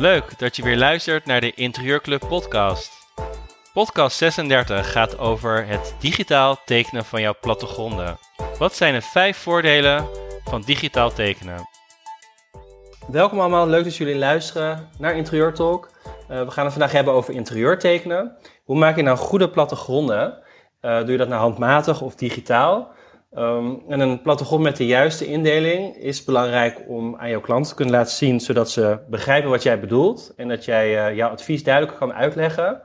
Leuk dat je weer luistert naar de Interieurclub podcast. Podcast 36 gaat over het digitaal tekenen van jouw plattegronden. Wat zijn de vijf voordelen van digitaal tekenen? Welkom allemaal, leuk dat jullie luisteren naar Interieur Talk. Uh, we gaan het vandaag hebben over interieur tekenen. Hoe maak je nou goede plattegronden? Uh, doe je dat nou handmatig of digitaal? Um, en een plattegrond met de juiste indeling is belangrijk om aan jouw klant te kunnen laten zien, zodat ze begrijpen wat jij bedoelt en dat jij uh, jouw advies duidelijk kan uitleggen.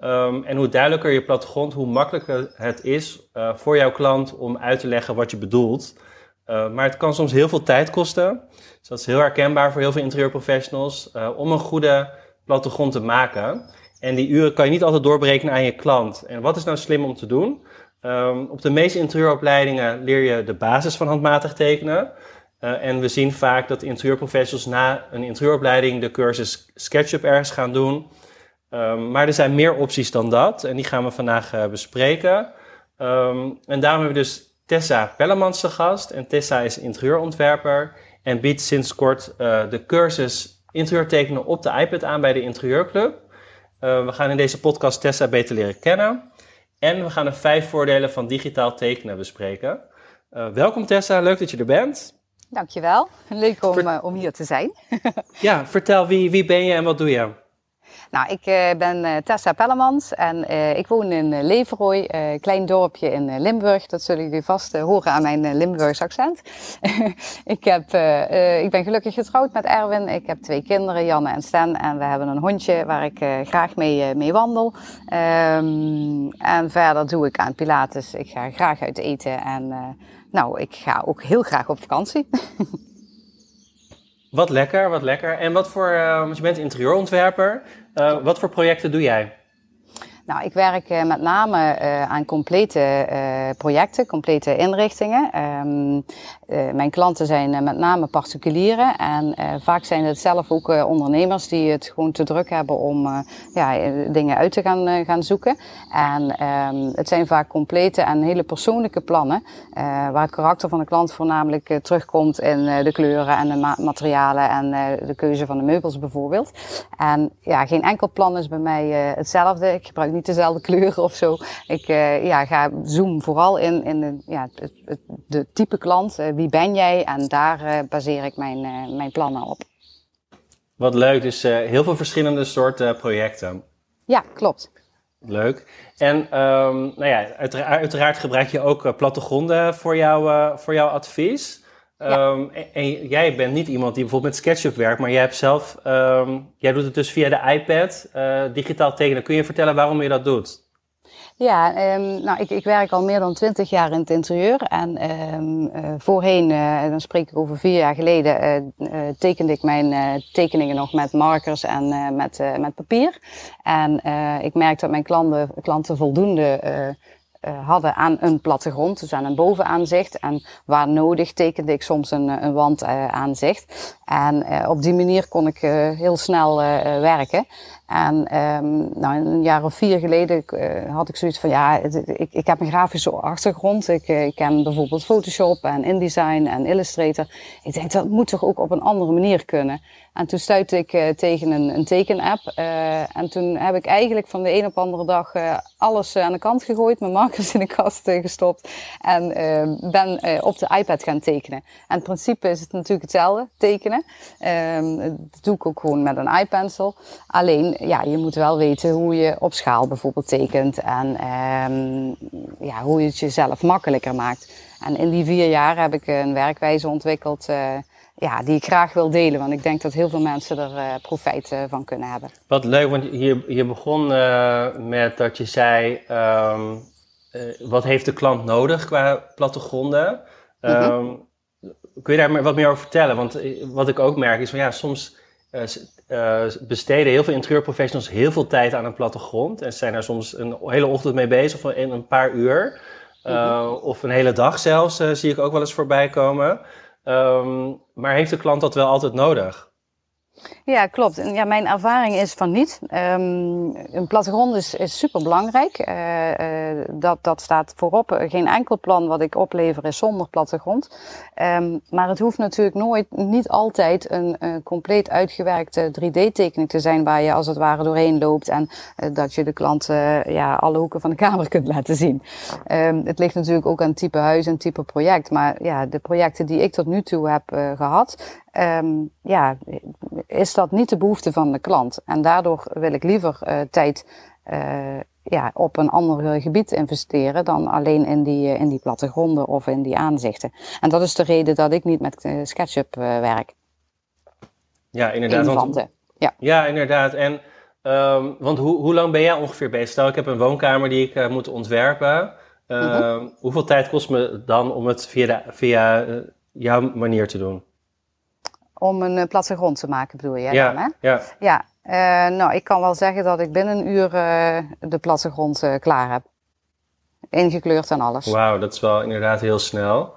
Um, en hoe duidelijker je plattegrond, hoe makkelijker het is uh, voor jouw klant om uit te leggen wat je bedoelt. Uh, maar het kan soms heel veel tijd kosten. Dus dat is heel herkenbaar voor heel veel interieurprofessionals om een goede plattegrond te maken. En die uren kan je niet altijd doorberekenen aan je klant. En wat is nou slim om te doen? Um, op de meeste interieuropleidingen leer je de basis van handmatig tekenen. Uh, en we zien vaak dat interieurprofessionals na een interieuropleiding de cursus SketchUp ergens gaan doen. Um, maar er zijn meer opties dan dat en die gaan we vandaag uh, bespreken. Um, en daarom hebben we dus Tessa Pellemans te gast. En Tessa is interieurontwerper en biedt sinds kort uh, de cursus interieur tekenen op de iPad aan bij de Interieurclub. we gaan in deze podcast Tessa beter leren kennen. En we gaan de vijf voordelen van digitaal tekenen bespreken. Uh, welkom Tessa, leuk dat je er bent. Dankjewel, leuk om, uh, om hier te zijn. ja, vertel wie, wie ben je en wat doe je? Nou, ik uh, ben uh, Tessa Pellemans en uh, ik woon in Leverooi, een klein dorpje in Limburg. Dat zullen jullie vast horen aan mijn Limburgs accent. ik, heb, ik ben gelukkig getrouwd met Erwin. Ik heb twee kinderen, Janne en Stan. En we hebben een hondje waar ik graag mee, mee wandel. Um, en verder doe ik aan Pilates. Ik ga graag uit eten en nou, ik ga ook heel graag op vakantie. Wat lekker, wat lekker. En wat voor, uh, want je bent interieurontwerper, uh, wat voor projecten doe jij? Nou, ik werk uh, met name aan complete projecten, complete inrichtingen. Um, mijn klanten zijn met name particulieren en vaak zijn het zelf ook ondernemers die het gewoon te druk hebben om ja, dingen uit te gaan, gaan zoeken. En um, het zijn vaak complete en hele persoonlijke plannen, waar het karakter van de klant voornamelijk terugkomt in de kleuren en de ma materialen en de keuze van de meubels bijvoorbeeld. En ja, geen enkel plan is bij mij hetzelfde. Ik gebruik niet dezelfde kleuren of zo. Ik ja, ga zoom vooral in, in de, ja, het, de type klant. Wie ben jij? En daar uh, baseer ik mijn, mijn plannen op. Wat leuk, dus heel veel verschillende soorten projecten. Ja, klopt. Leuk. En um, nou ja, uiteraard, uiteraard, gebruik je ook plattegronden voor, jou, voor jouw advies. Ja. Um, en, en, jij bent niet iemand die bijvoorbeeld met SketchUp werkt, maar jij hebt zelf, um, jij doet het dus via de iPad, uh, digitaal tekenen. Kun je vertellen waarom je dat doet? Ja, um, nou, ik, ik, werk al meer dan twintig jaar in het interieur. En uh, voorheen, uh, dan spreek ik over vier jaar geleden, uh, tekende ik mijn tekeningen nog met markers en met, met papier. En ik merk dat mijn klanten, klanten voldoende hadden aan een plattegrond, dus aan een bovenaanzicht. En waar nodig tekende ik soms een, een wandaanzicht. En op die manier kon ik heel snel werken. En um, nou, een jaar of vier geleden uh, had ik zoiets van, ja, ik, ik heb een grafische achtergrond. Ik, ik ken bijvoorbeeld Photoshop en InDesign en Illustrator. Ik denk, dat moet toch ook op een andere manier kunnen. En toen stuitte ik uh, tegen een, een tekenapp. En toen heb ik eigenlijk van de een op de andere dag alles aan de kant gegooid, mijn markers in de kast gestopt en ben op de iPad gaan tekenen. En in principe is het natuurlijk hetzelfde, tekenen. Ehm, dat doe ik ook gewoon met een iPencil. Alleen, ja, je moet wel weten hoe je op schaal bijvoorbeeld tekent en um, ja, hoe je het jezelf makkelijker maakt. En in die vier jaar heb ik een werkwijze ontwikkeld ja, die ik graag wil delen. Want ik denk dat heel veel mensen er uh, profijt uh, van kunnen hebben. Wat leuk, want je, je begon met dat je zei... Um, wat heeft de klant nodig qua plattegronden? Um, mm -hmm. Kun je daar wat meer over vertellen? Want wat ik ook merk is van ja, soms besteden heel veel interieurprofessionals heel veel tijd aan een plattegrond. En zijn er soms een hele ochtend mee bezig, of een, een paar uur. Mm -hmm. Of een hele dag zelfs, zie ik ook wel eens voorbij komen. Um, maar heeft de klant dat wel altijd nodig? Ja, klopt. Ja, mijn ervaring is van niet. Um, een plattegrond is, super belangrijk. Uh, uh, dat, dat staat voorop. Geen enkel plan wat ik oplever is zonder plattegrond. Um, maar het hoeft natuurlijk nooit, niet altijd een, compleet uitgewerkte 3D-tekening te zijn waar je als het ware doorheen loopt en dat je de klant ja, alle hoeken van de kamer kunt laten zien. Um, het ligt natuurlijk ook aan type huis en type project. Maar ja, de projecten die ik tot nu toe heb gehad, ja, is dat niet de behoefte van de klant. En daardoor wil ik liever uh, tijd uh, ja, op een ander gebied investeren dan alleen in die, in die plattegronden of in die aanzichten. En dat is de reden dat ik niet met SketchUp werk. Ja, inderdaad. Want, ja. ja, inderdaad. En um, want hoe, hoe lang ben jij ongeveer bezig? Stel, ik heb een woonkamer die ik moet ontwerpen. Uh, mm -hmm. Hoeveel tijd kost me dan om het via, de, via jouw manier te doen? Om een uh, plattegrond te maken, bedoel je ja, dan, hè? Ja. Ja, uh, nou, ik kan wel zeggen dat ik binnen een uur uh, de plattegrond klaar heb. Ingekleurd en alles. Wauw, dat is wel inderdaad heel snel.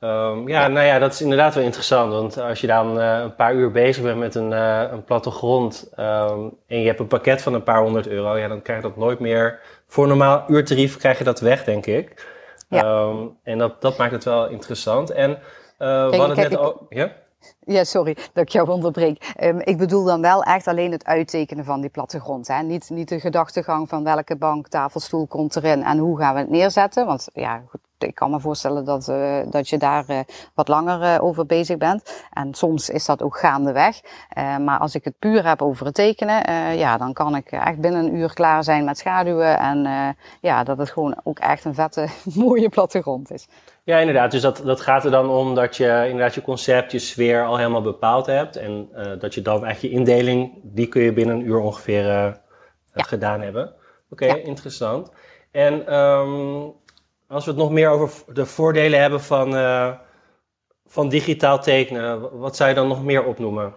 Um, ja, ja, nou ja, dat is inderdaad wel interessant. Want als je dan een paar uur bezig bent met een, een plattegrond um, en je hebt een pakket van een paar honderd euro, ja, dan krijg je dat nooit meer. Voor een normaal uurtarief krijg je dat weg, denk ik. Ja. Um, en dat, dat maakt het wel interessant. En Kijk, we hadden het net ook. Ja? Ja, sorry dat ik jou onderbreek. Um, ik bedoel dan wel echt alleen het uittekenen van die plattegrond. Hè? Niet, niet de gedachtegang van welke bank, tafelstoel komt erin en hoe gaan we het neerzetten. Want ja, goed, ik kan me voorstellen dat, uh, dat je daar uh, wat langer uh, over bezig bent. En soms is dat ook gaandeweg. maar als ik het puur heb over het tekenen, ja, dan kan ik echt binnen een uur klaar zijn met schaduwen. En ja, dat het gewoon ook echt een vette, mooie plattegrond is. Ja, inderdaad. Dus dat, dat gaat er dan om dat je inderdaad je concept, je sfeer al helemaal bepaald hebt. En dat je dan eigenlijk je indeling, die kun je binnen een uur ongeveer ja. gedaan hebben. Oké, okay, ja. interessant. En um, als we het nog meer over de voordelen hebben van, uh, van digitaal tekenen, wat zou je dan nog meer opnoemen?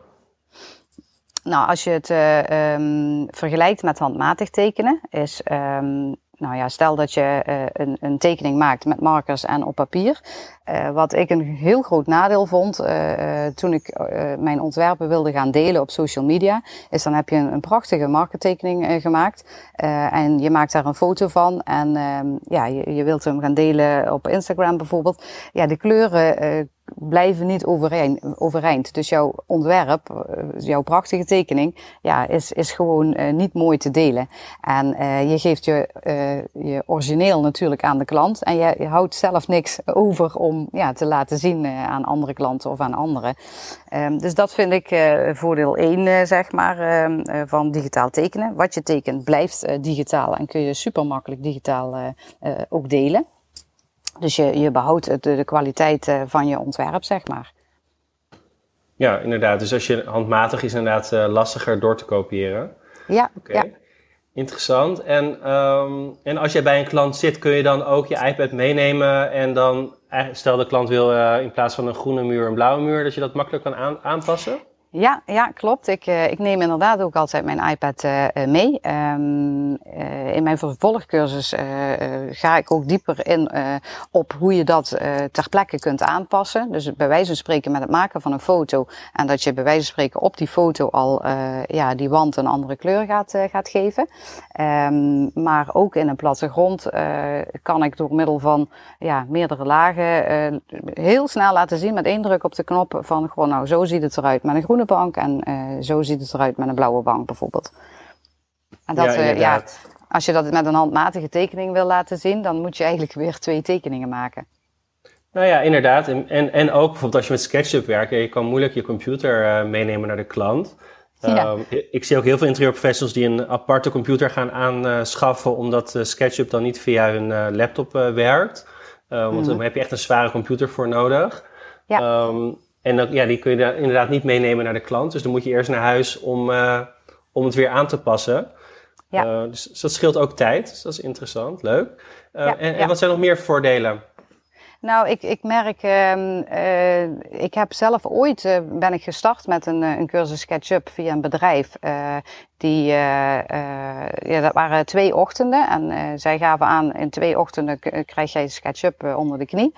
Nou, als je het um, vergelijkt met handmatig tekenen, is um, nou ja, stel dat je uh, een, een, tekening maakt met markers en op papier. Uh, wat ik een heel groot nadeel vond uh, toen ik mijn ontwerpen wilde gaan delen op social media, is dan heb je een, een prachtige markertekening gemaakt en je maakt daar een foto van en ehm, ja, je, je, wilt hem gaan delen op Instagram bijvoorbeeld. Ja, de kleuren blijven niet overeind. Dus jouw ontwerp, jouw prachtige tekening, ja, is, is gewoon uh, niet mooi te delen. En uh, je geeft je, je origineel natuurlijk aan de klant en je, houdt zelf niks over om ja, te laten zien aan andere klanten of aan anderen. Um, dus dat vind ik voordeel 1, zeg maar, um, van digitaal tekenen. Wat je tekent blijft digitaal en kun je super makkelijk digitaal ook delen. Dus je, je behoudt de, de kwaliteit eh, van je ontwerp, zeg maar. Ja, inderdaad. Dus als je handmatig is, inderdaad uh, lastiger door te kopiëren. Ja, okay. ja. Interessant. En, um, en als jij bij een klant zit, kun je dan ook je iPad meenemen en dan, stel de klant wil uh, in plaats van een groene muur een blauwe muur, dat je dat makkelijk kan aan, aanpassen? Ja, ja klopt. Ik, uh, ik neem inderdaad ook altijd mijn iPad uh, mee. Um, uh, in mijn vervolgcursus ga ik ook dieper in op hoe je dat ter plekke kunt aanpassen. Dus bij wijze van spreken met het maken van een foto. En dat je bij wijze van spreken op die foto al ja, die wand een andere kleur gaat, gaat geven. Um, maar ook in een plattegrond kan ik door middel van ja, meerdere lagen heel snel laten zien met één druk op de knop van gewoon nou zo ziet het eruit met een groene bank en uh, zo ziet het eruit met een blauwe bank bijvoorbeeld. En dat, ja, uh, ja, als je dat met een handmatige tekening wil laten zien, dan moet je eigenlijk weer twee tekeningen maken. Nou ja, inderdaad. En, en, en ook bijvoorbeeld als je met SketchUp werkt, je kan moeilijk je computer uh, meenemen naar de klant. Ja. Um, ik zie ook heel veel interieurprofessionals die een aparte computer gaan aanschaffen, omdat SketchUp dan niet via hun laptop werkt. want mm -hmm. dan heb je echt een zware computer voor nodig. Ja. Um, en ja, die kun je inderdaad niet meenemen naar de klant. Dus dan moet je eerst naar huis om, uh, om het weer aan te passen. Ja. Uh, dus, dus, dat scheelt ook tijd. Dus dat is interessant, leuk. Uh, ja, en, ja. en, wat zijn nog meer voordelen? Nou, ik, ik merk, uh, ik heb zelf ooit ben ik gestart met een, een cursus SketchUp via een bedrijf. die, ja, dat waren twee ochtenden en zij gaven aan, in twee ochtenden krijg jij SketchUp onder de knie.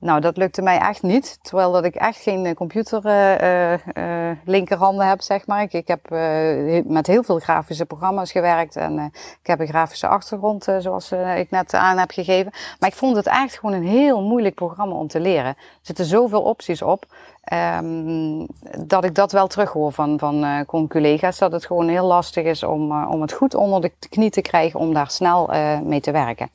Nou, dat lukte mij echt niet. Terwijl dat ik echt geen computer uh, uh, linkerhanden heb, zeg maar. Ik, ik heb uh, met heel veel grafische programma's gewerkt. En ik heb een grafische achtergrond, zoals ik net aan heb gegeven. Maar ik vond het echt gewoon een heel moeilijk programma om te leren. Er zitten zoveel opties op. Um, dat ik dat wel terughoor van, van collega's. Dat het gewoon heel lastig is om, om het goed onder de knie te krijgen om daar snel mee te werken.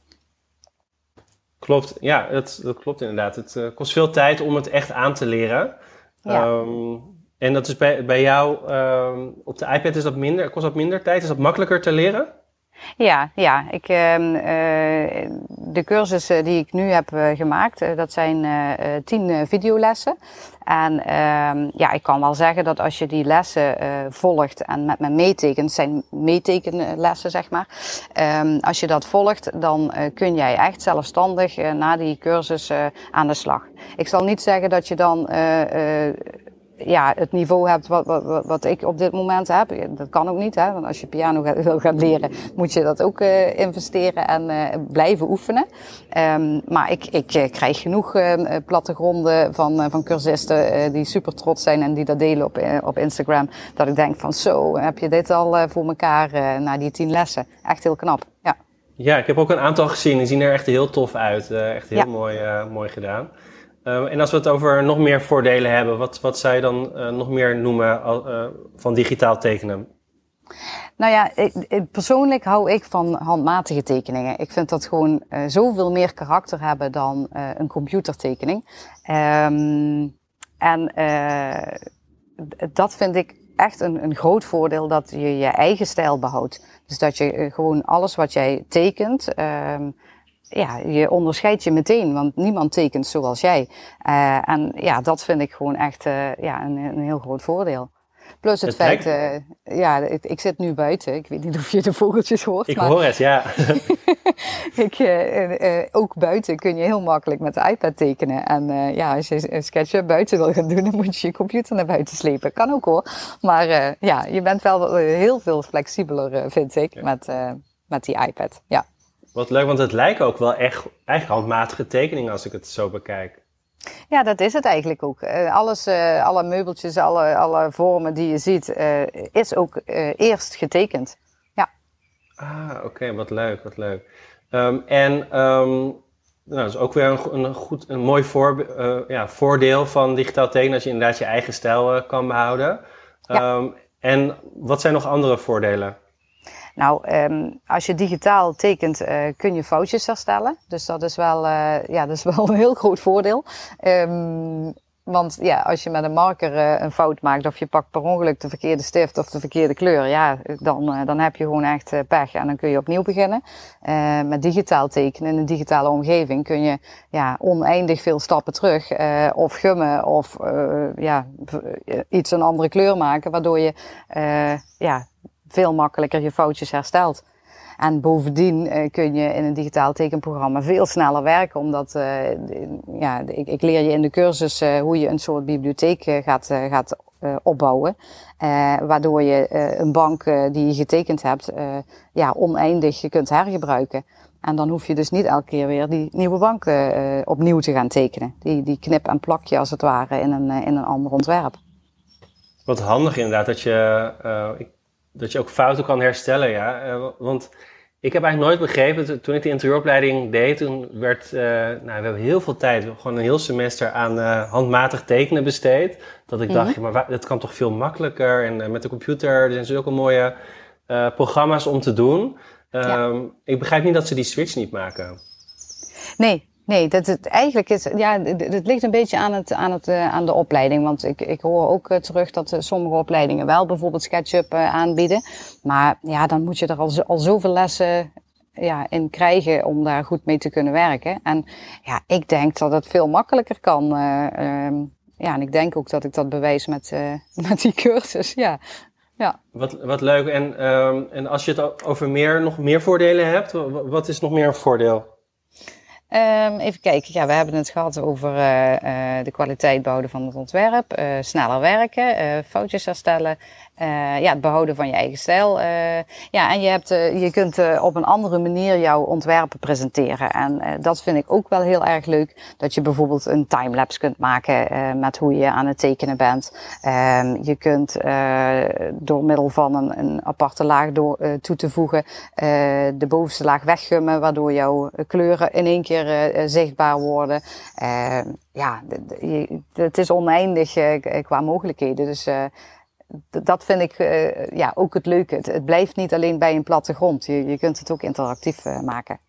Klopt, ja, dat, dat klopt inderdaad. Het uh, kost veel tijd om het echt aan te leren. Ja. Um, en dat is bij, bij jou, um, op de iPad is dat minder, kost dat minder tijd? Is dat makkelijker te leren? Ja, ja. Ik, uh, de cursussen die ik nu heb uh, gemaakt, uh, dat zijn tien videolessen. En ehm, ja, ik kan wel zeggen dat als je die lessen volgt en met me meetekent, zijn meetekenlessen zeg maar. Um, als je dat volgt, dan kun jij echt zelfstandig na die cursus aan de slag. Ik zal niet zeggen dat je dan ja, het niveau hebt wat, wat, wat ik op dit moment heb. Dat kan ook niet, hè? want als je piano gaat, wil gaan leren, moet je dat ook uh, investeren en uh, blijven oefenen. Um, maar ik, ik uh, krijg genoeg plattegronden van, van cursisten die super trots zijn en die dat delen op, op Instagram. Dat ik denk van zo, heb je dit al voor elkaar na die tien lessen. Echt heel knap, ja. Ja, ik heb ook een aantal gezien. Die zien er echt heel tof uit. echt heel mooi, mooi gedaan. Uh, en als we het over nog meer voordelen hebben, wat, wat zou je dan uh, nog meer noemen uh, van digitaal tekenen? Nou ja, ik, persoonlijk hou ik van handmatige tekeningen. Ik vind dat gewoon zoveel meer karakter hebben dan een computertekening. Um, en dat vind ik echt een, een groot voordeel dat je je eigen stijl behoudt. Dus dat je gewoon alles wat jij tekent, um, ja, je onderscheidt je meteen, want niemand tekent zoals jij. Uh, en ja, dat vind ik gewoon echt uh, ja, een, een heel groot voordeel. Plus het, feit, uh, ja, ik, ik, zit nu buiten. Ik weet niet of je de vogeltjes hoort. Ik hoor het, ja. ik, ook buiten kun je heel makkelijk met de iPad tekenen. En ja, als je een sketch buiten wil gaan doen, dan moet je je computer naar buiten slepen. Kan ook hoor. Maar ja, je bent wel heel veel flexibeler, vind ik, met, met die iPad. Ja. Wat leuk, want het lijken ook wel echt eigenlijk handmatige tekeningen als ik het zo bekijk. Ja, dat is het eigenlijk ook. Uh, alles, uh, alle meubeltjes, alle, alle vormen die je ziet, uh, is ook eerst getekend. Ja. Ah, oké, wat leuk, wat leuk. Um, en um, nou, dat is ook weer een, een goed, een mooi voor, ja, voordeel van digitaal tekenen, als je inderdaad je eigen stijl kan behouden. Ja. Um, en wat zijn nog andere voordelen? Nou, um, als je digitaal tekent, uh, kun je foutjes herstellen. Dus dat is wel, uh, ja, dat is wel een heel groot voordeel. Um, want ja, als je met een marker uh, een fout maakt of je pakt per ongeluk de verkeerde stift of de verkeerde kleur, ja, dan, dan heb je gewoon echt pech en dan kun je opnieuw beginnen. met digitaal tekenen in een digitale omgeving kun je ja, oneindig veel stappen terug of gummen of ja, iets een andere kleur maken, waardoor je ja, veel makkelijker je foutjes herstelt. En bovendien uh, kun je in een digitaal tekenprogramma veel sneller werken, omdat uh, ja, ik, ik, leer je in de cursus uh, hoe je een soort bibliotheek gaat, gaat opbouwen. waardoor je een bank die je getekend hebt, ja, oneindig kunt hergebruiken. En dan hoef je dus niet elke keer weer die nieuwe bank opnieuw te gaan tekenen. Die, die knip en plak je als het ware in een, in een ander ontwerp. Wat handig inderdaad dat je. ik dat je ook fouten kan herstellen, ja. Uh, want ik heb eigenlijk nooit begrepen, toen ik de interieuropleiding deed, toen werd, uh, nou, we hebben heel veel tijd, gewoon een heel semester aan uh, handmatig tekenen besteed. Dat ik dacht, mhm. maar dat kan toch veel makkelijker en met de computer, er zijn zulke mooie programma's om te doen. Ja. Ehm, ik begrijp niet dat ze die switch niet maken. Nee, Nee, dat het eigenlijk is, ja, het ligt een beetje aan, het, aan, het, uh, aan de opleiding. Want ik, ik hoor ook uh, terug dat uh, sommige opleidingen wel bijvoorbeeld SketchUp aanbieden. Maar ja, dan moet je er al, al zoveel lessen ja, in krijgen om daar goed mee te kunnen werken. En ja, ik denk dat het veel makkelijker kan. Ehm, ja, en ik denk ook dat ik dat bewijs met, met die cursus. Ja, ja. Wat, wat leuk. En, um, en als je het over meer, nog meer voordelen hebt, wat is nog meer een voordeel? Um, even kijken, ja, we hebben het gehad over uh, uh, de kwaliteit behouden van het ontwerp, uh, sneller werken, foutjes herstellen Uh, ja, het behouden van je eigen stijl. Uh, ja, en je, hebt, uh, je kunt op een andere manier jouw ontwerpen presenteren. En dat vind ik ook wel heel erg leuk. Dat je bijvoorbeeld een timelapse kunt maken met hoe je aan het tekenen bent. Um, je kunt door middel van een, een aparte laag door, toe te voegen de bovenste laag weggummen. Waardoor jouw kleuren in één keer zichtbaar worden. Ehm, ja, het is oneindig qua mogelijkheden. Dus dat vind ik uh, ja, ook het leuke. Het, het, blijft niet alleen bij een plattegrond. Je, je kunt het ook interactief uh, maken.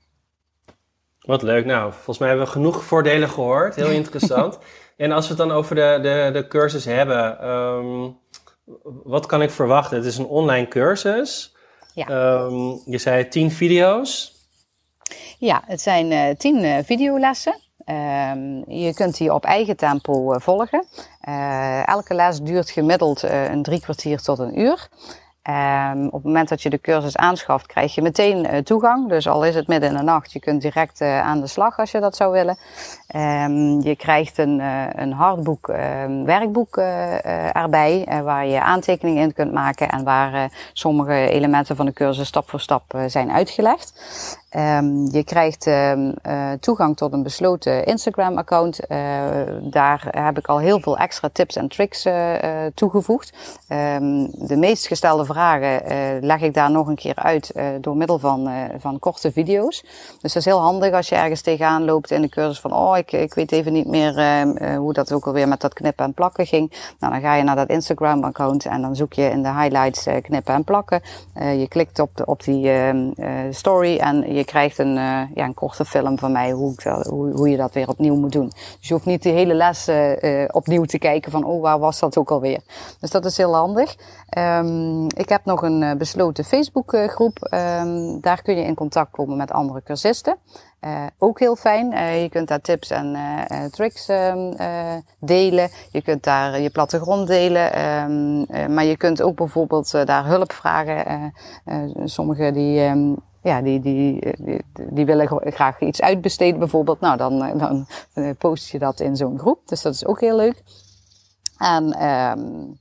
Wat leuk. Nou, volgens mij hebben we genoeg voordelen gehoord. Heel interessant. en als we het dan over de, de, de cursus hebben, um, wat kan ik verwachten? Het is een online cursus. Ja. Um, je zei tien video's. Ja, het zijn uh, tien videolessen. Um, je kunt die op eigen tempo uh, volgen. Uh, elke les duurt gemiddeld uh, een drie kwartier tot een uur. Um, op het moment dat je de cursus aanschaft, krijg je meteen toegang. Dus al is het midden in de nacht, je kunt direct aan de slag als je dat zou willen. Um, je krijgt een, een hardboek, werkboek erbij, waar je aantekeningen in kunt maken en waar sommige elementen van de cursus stap voor stap zijn uitgelegd. Je krijgt toegang tot een besloten Instagram-account. daar heb ik al heel veel extra tips en tricks toegevoegd. de meest gestelde vragen leg ik daar nog een keer uit door middel van, van korte video's. Dus dat is heel handig als je ergens tegenaan loopt in de cursus van oh, ik, ik weet even niet meer hoe dat ook alweer met dat knippen en plakken ging. Nou, dan ga je naar dat Instagram account en dan zoek je in de highlights knippen en plakken. je klikt op, de, op die ehm, story en je krijgt een, ja, een korte film van mij hoe, hoe, hoe je dat weer opnieuw moet doen. Dus je hoeft niet de hele les opnieuw te kijken van oh, waar was dat ook alweer. Dus dat is heel handig. Um, ik heb nog een uh, besloten Facebookgroep. Um, daar kun je in contact komen met andere cursisten. Ook heel fijn. Je kunt daar tips en tricks um, delen. Je kunt daar je plattegrond delen. Maar je kunt ook bijvoorbeeld daar hulp vragen. sommigen die ja, die, die, die, die, willen graag iets uitbesteden bijvoorbeeld. Nou, dan, dan post je dat in zo'n groep. Dus dat is ook heel leuk. En um,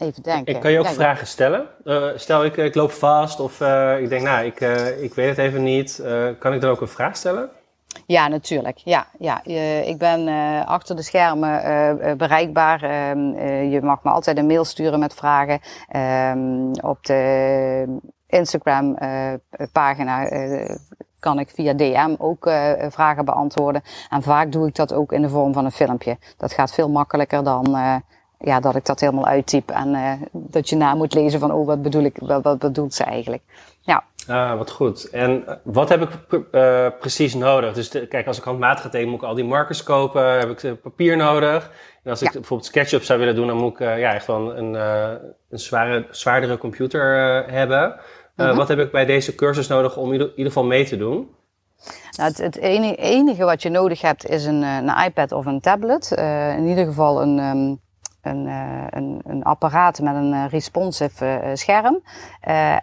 Even denken. Ik kan je ook vragen stellen. Uh, stel, ik, ik loop vast of uh, ik denk, nou, ik, uh, ik weet het even niet. kan ik dan ook een vraag stellen? Ja, natuurlijk. Ja, ja. ik ben achter de schermen bereikbaar. Ehm, je mag me altijd een mail sturen met vragen. Ehm, op de Instagram-pagina kan ik via DM ook vragen beantwoorden. En vaak doe ik dat ook in de vorm van een filmpje. Dat gaat veel makkelijker dan ja, dat ik dat helemaal uittyp en uh, dat je na moet lezen van, oh, wat bedoel ik, wat, wat bedoelt ze eigenlijk? Ja. Ah, wat goed. En eh, wat heb ik precies nodig? Dus de, kijk, als ik handmatig ga tekenen, moet ik al die markers kopen, heb ik papier nodig. En als ik bijvoorbeeld SketchUp zou willen doen, dan moet ik ja, echt wel een, een zware, zwaardere computer hebben. -huh. Wat heb ik bij deze cursus nodig om in ieder, ieder geval mee te doen? Nou, het, het enige, enige, wat je nodig hebt is een, een iPad of een tablet. in ieder geval een... Um, een, uh, een, een, apparaat met een uh, responsive uh, scherm.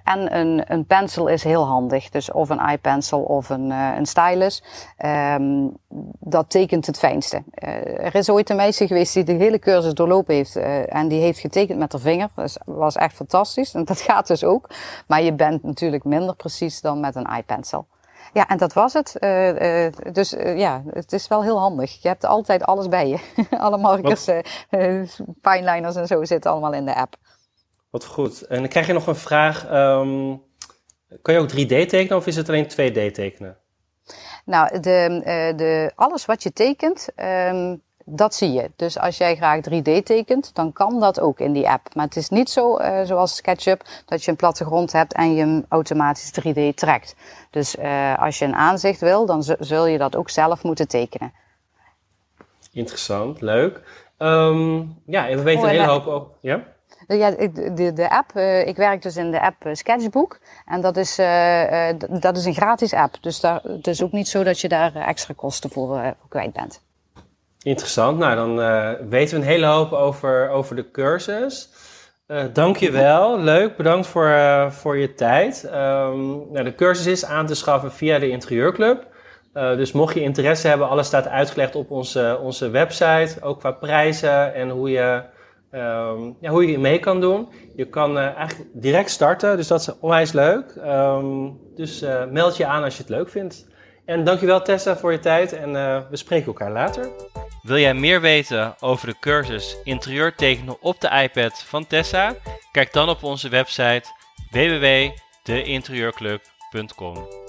en een, een pencil is heel handig. Dus of een iPencil of een, een stylus. Um, dat tekent het fijnste. er is ooit een meisje geweest die de hele cursus doorlopen heeft. en die heeft getekend met haar vinger. Dat was echt fantastisch. En dat gaat dus ook. Maar je bent natuurlijk minder precies dan met een iPencil. Ja, en dat was het. Uh, uh, dus uh, ja, het is wel heel handig. Je hebt altijd alles bij je. Alle markers, fineliners en zo zitten allemaal in de app. Wat goed. En dan krijg je nog een vraag. Um, kan je ook 3D tekenen of is het alleen 2D tekenen? Nou, de, de, alles wat je tekent, um, dat zie je. Dus als jij graag 3D tekent, dan kan dat ook in die app. Maar het is niet zo uh, zoals SketchUp dat je een plattegrond hebt en je hem automatisch 3D trekt. Dus uh, als je een aanzicht wil, dan zul je dat ook zelf moeten tekenen. Interessant, leuk. Um, ja, we weten oh, een hele hoop over. Ja? Ja, de, de app, ik werk dus in de app Sketchbook. En dat is, uh, dat is een gratis app. Dus daar, het is ook niet zo dat je daar extra kosten voor kwijt bent. Interessant. Nou, dan uh, weten we een hele hoop over, over de cursus. Uh, Dank je wel. Leuk. Bedankt voor, uh, voor je tijd. Um, nou, de cursus is aan te schaffen via de Interieurclub. dus mocht je interesse hebben, alles staat uitgelegd op onze, onze website. Ook qua prijzen en hoe je ehm, ja, hoe je mee kan doen. Je kan eigenlijk direct starten, dus dat is onwijs leuk. Ehm, dus meld je aan als je het leuk vindt. En dankjewel Tessa voor je tijd en we spreken elkaar later. Wil jij meer weten over de cursus interieur tekenen op de iPad van Tessa? Kijk dan op onze website www.deinterieurclub.com.